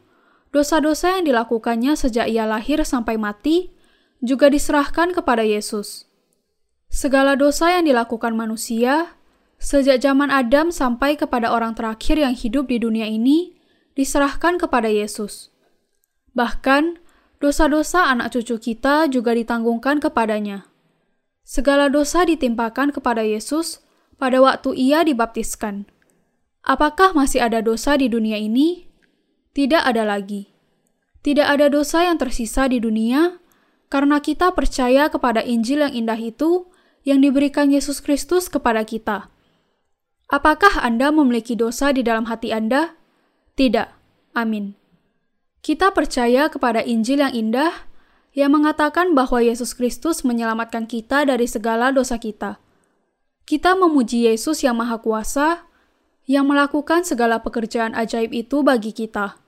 dosa-dosa yang dilakukannya sejak ia lahir sampai mati juga diserahkan kepada Yesus. Segala dosa yang dilakukan manusia, sejak zaman Adam sampai kepada orang terakhir yang hidup di dunia ini, diserahkan kepada Yesus. Bahkan, dosa-dosa anak cucu kita juga ditanggungkan kepadanya. Segala dosa ditimpakan kepada Yesus pada waktu ia dibaptiskan. Apakah masih ada dosa di dunia ini? Tidak ada lagi. Tidak ada dosa yang tersisa di dunia karena kita percaya kepada Injil yang indah itu yang diberikan Yesus Kristus kepada kita. Apakah Anda memiliki dosa di dalam hati Anda? Tidak. Amin. Kita percaya kepada Injil yang indah yang mengatakan bahwa Yesus Kristus menyelamatkan kita dari segala dosa kita. Kita memuji Yesus yang Maha Kuasa yang melakukan segala pekerjaan ajaib itu bagi kita.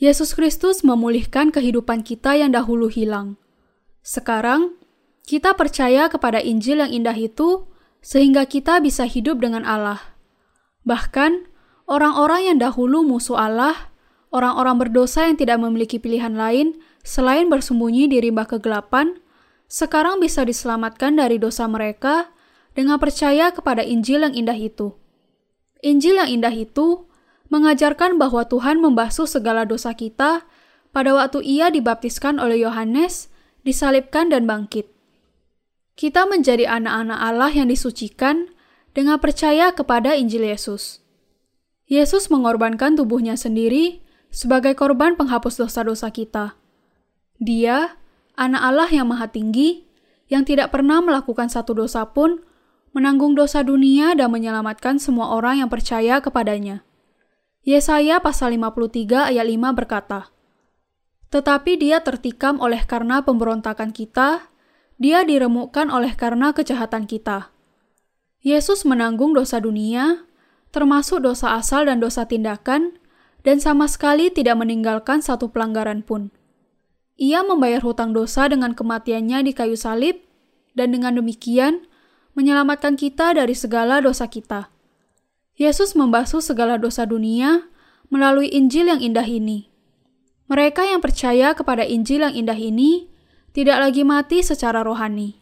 Yesus Kristus memulihkan kehidupan kita yang dahulu hilang. Sekarang, kita percaya kepada Injil yang indah itu sehingga kita bisa hidup dengan Allah. Bahkan, orang-orang yang dahulu musuh Allah orang-orang berdosa yang tidak memiliki pilihan lain selain bersembunyi di rimba kegelapan, sekarang bisa diselamatkan dari dosa mereka dengan percaya kepada Injil yang indah itu. Injil yang indah itu mengajarkan bahwa Tuhan membasuh segala dosa kita pada waktu ia dibaptiskan oleh Yohanes, disalibkan dan bangkit. Kita menjadi anak-anak Allah yang disucikan dengan percaya kepada Injil Yesus. Yesus mengorbankan tubuhnya sendiri sebagai korban penghapus dosa-dosa kita. Dia, anak Allah yang maha tinggi, yang tidak pernah melakukan satu dosa pun, menanggung dosa dunia dan menyelamatkan semua orang yang percaya kepadanya. Yesaya pasal 53 ayat 5 berkata, Tetapi dia tertikam oleh karena pemberontakan kita, dia diremukkan oleh karena kejahatan kita. Yesus menanggung dosa dunia, termasuk dosa asal dan dosa tindakan, dan sama sekali tidak meninggalkan satu pelanggaran pun. Ia membayar hutang dosa dengan kematiannya di kayu salib, dan dengan demikian menyelamatkan kita dari segala dosa kita. Yesus membasuh segala dosa dunia melalui Injil yang indah ini. Mereka yang percaya kepada Injil yang indah ini tidak lagi mati secara rohani.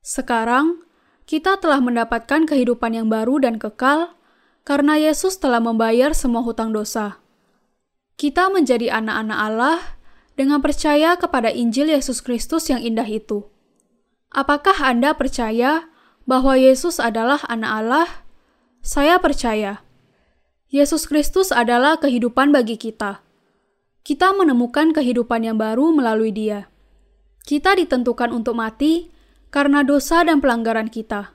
Sekarang, kita telah mendapatkan kehidupan yang baru dan kekal karena Yesus telah membayar semua hutang dosa. Kita menjadi anak-anak Allah dengan percaya kepada Injil Yesus Kristus yang indah itu. Apakah Anda percaya bahwa Yesus adalah Anak Allah? Saya percaya. Yesus Kristus adalah kehidupan bagi kita. Kita menemukan kehidupan yang baru melalui Dia. Kita ditentukan untuk mati karena dosa dan pelanggaran kita.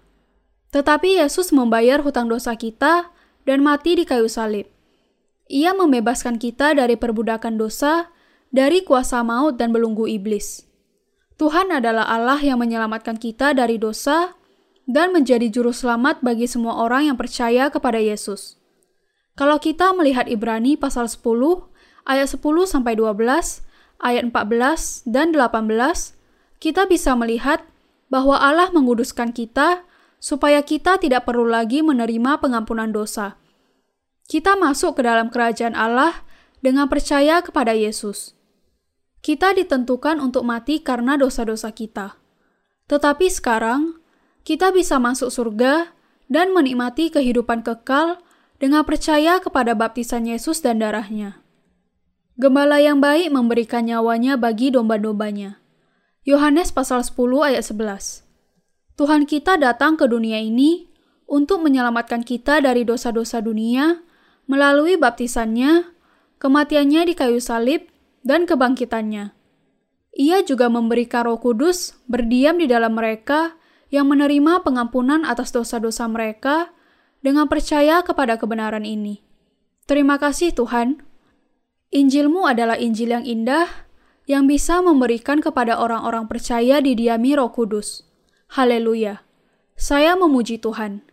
Tetapi Yesus membayar hutang dosa kita dan mati di kayu salib. Ia membebaskan kita dari perbudakan dosa, dari kuasa maut dan belunggu iblis. Tuhan adalah Allah yang menyelamatkan kita dari dosa dan menjadi juru selamat bagi semua orang yang percaya kepada Yesus. Kalau kita melihat Ibrani pasal 10 ayat 10 sampai 12, ayat 14 dan 18, kita bisa melihat bahwa Allah menguduskan kita supaya kita tidak perlu lagi menerima pengampunan dosa. Kita masuk ke dalam kerajaan Allah dengan percaya kepada Yesus. Kita ditentukan untuk mati karena dosa-dosa kita. Tetapi sekarang, kita bisa masuk surga dan menikmati kehidupan kekal dengan percaya kepada baptisan Yesus dan darahnya. Gembala yang baik memberikan nyawanya bagi domba-dombanya. Yohanes pasal 10 ayat 11. Tuhan kita datang ke dunia ini untuk menyelamatkan kita dari dosa-dosa dunia melalui baptisannya, kematiannya di kayu salib, dan kebangkitannya. Ia juga memberikan roh kudus berdiam di dalam mereka yang menerima pengampunan atas dosa-dosa mereka dengan percaya kepada kebenaran ini. Terima kasih Tuhan. Injilmu adalah Injil yang indah yang bisa memberikan kepada orang-orang percaya di diami Roh Kudus. Haleluya! Saya memuji Tuhan.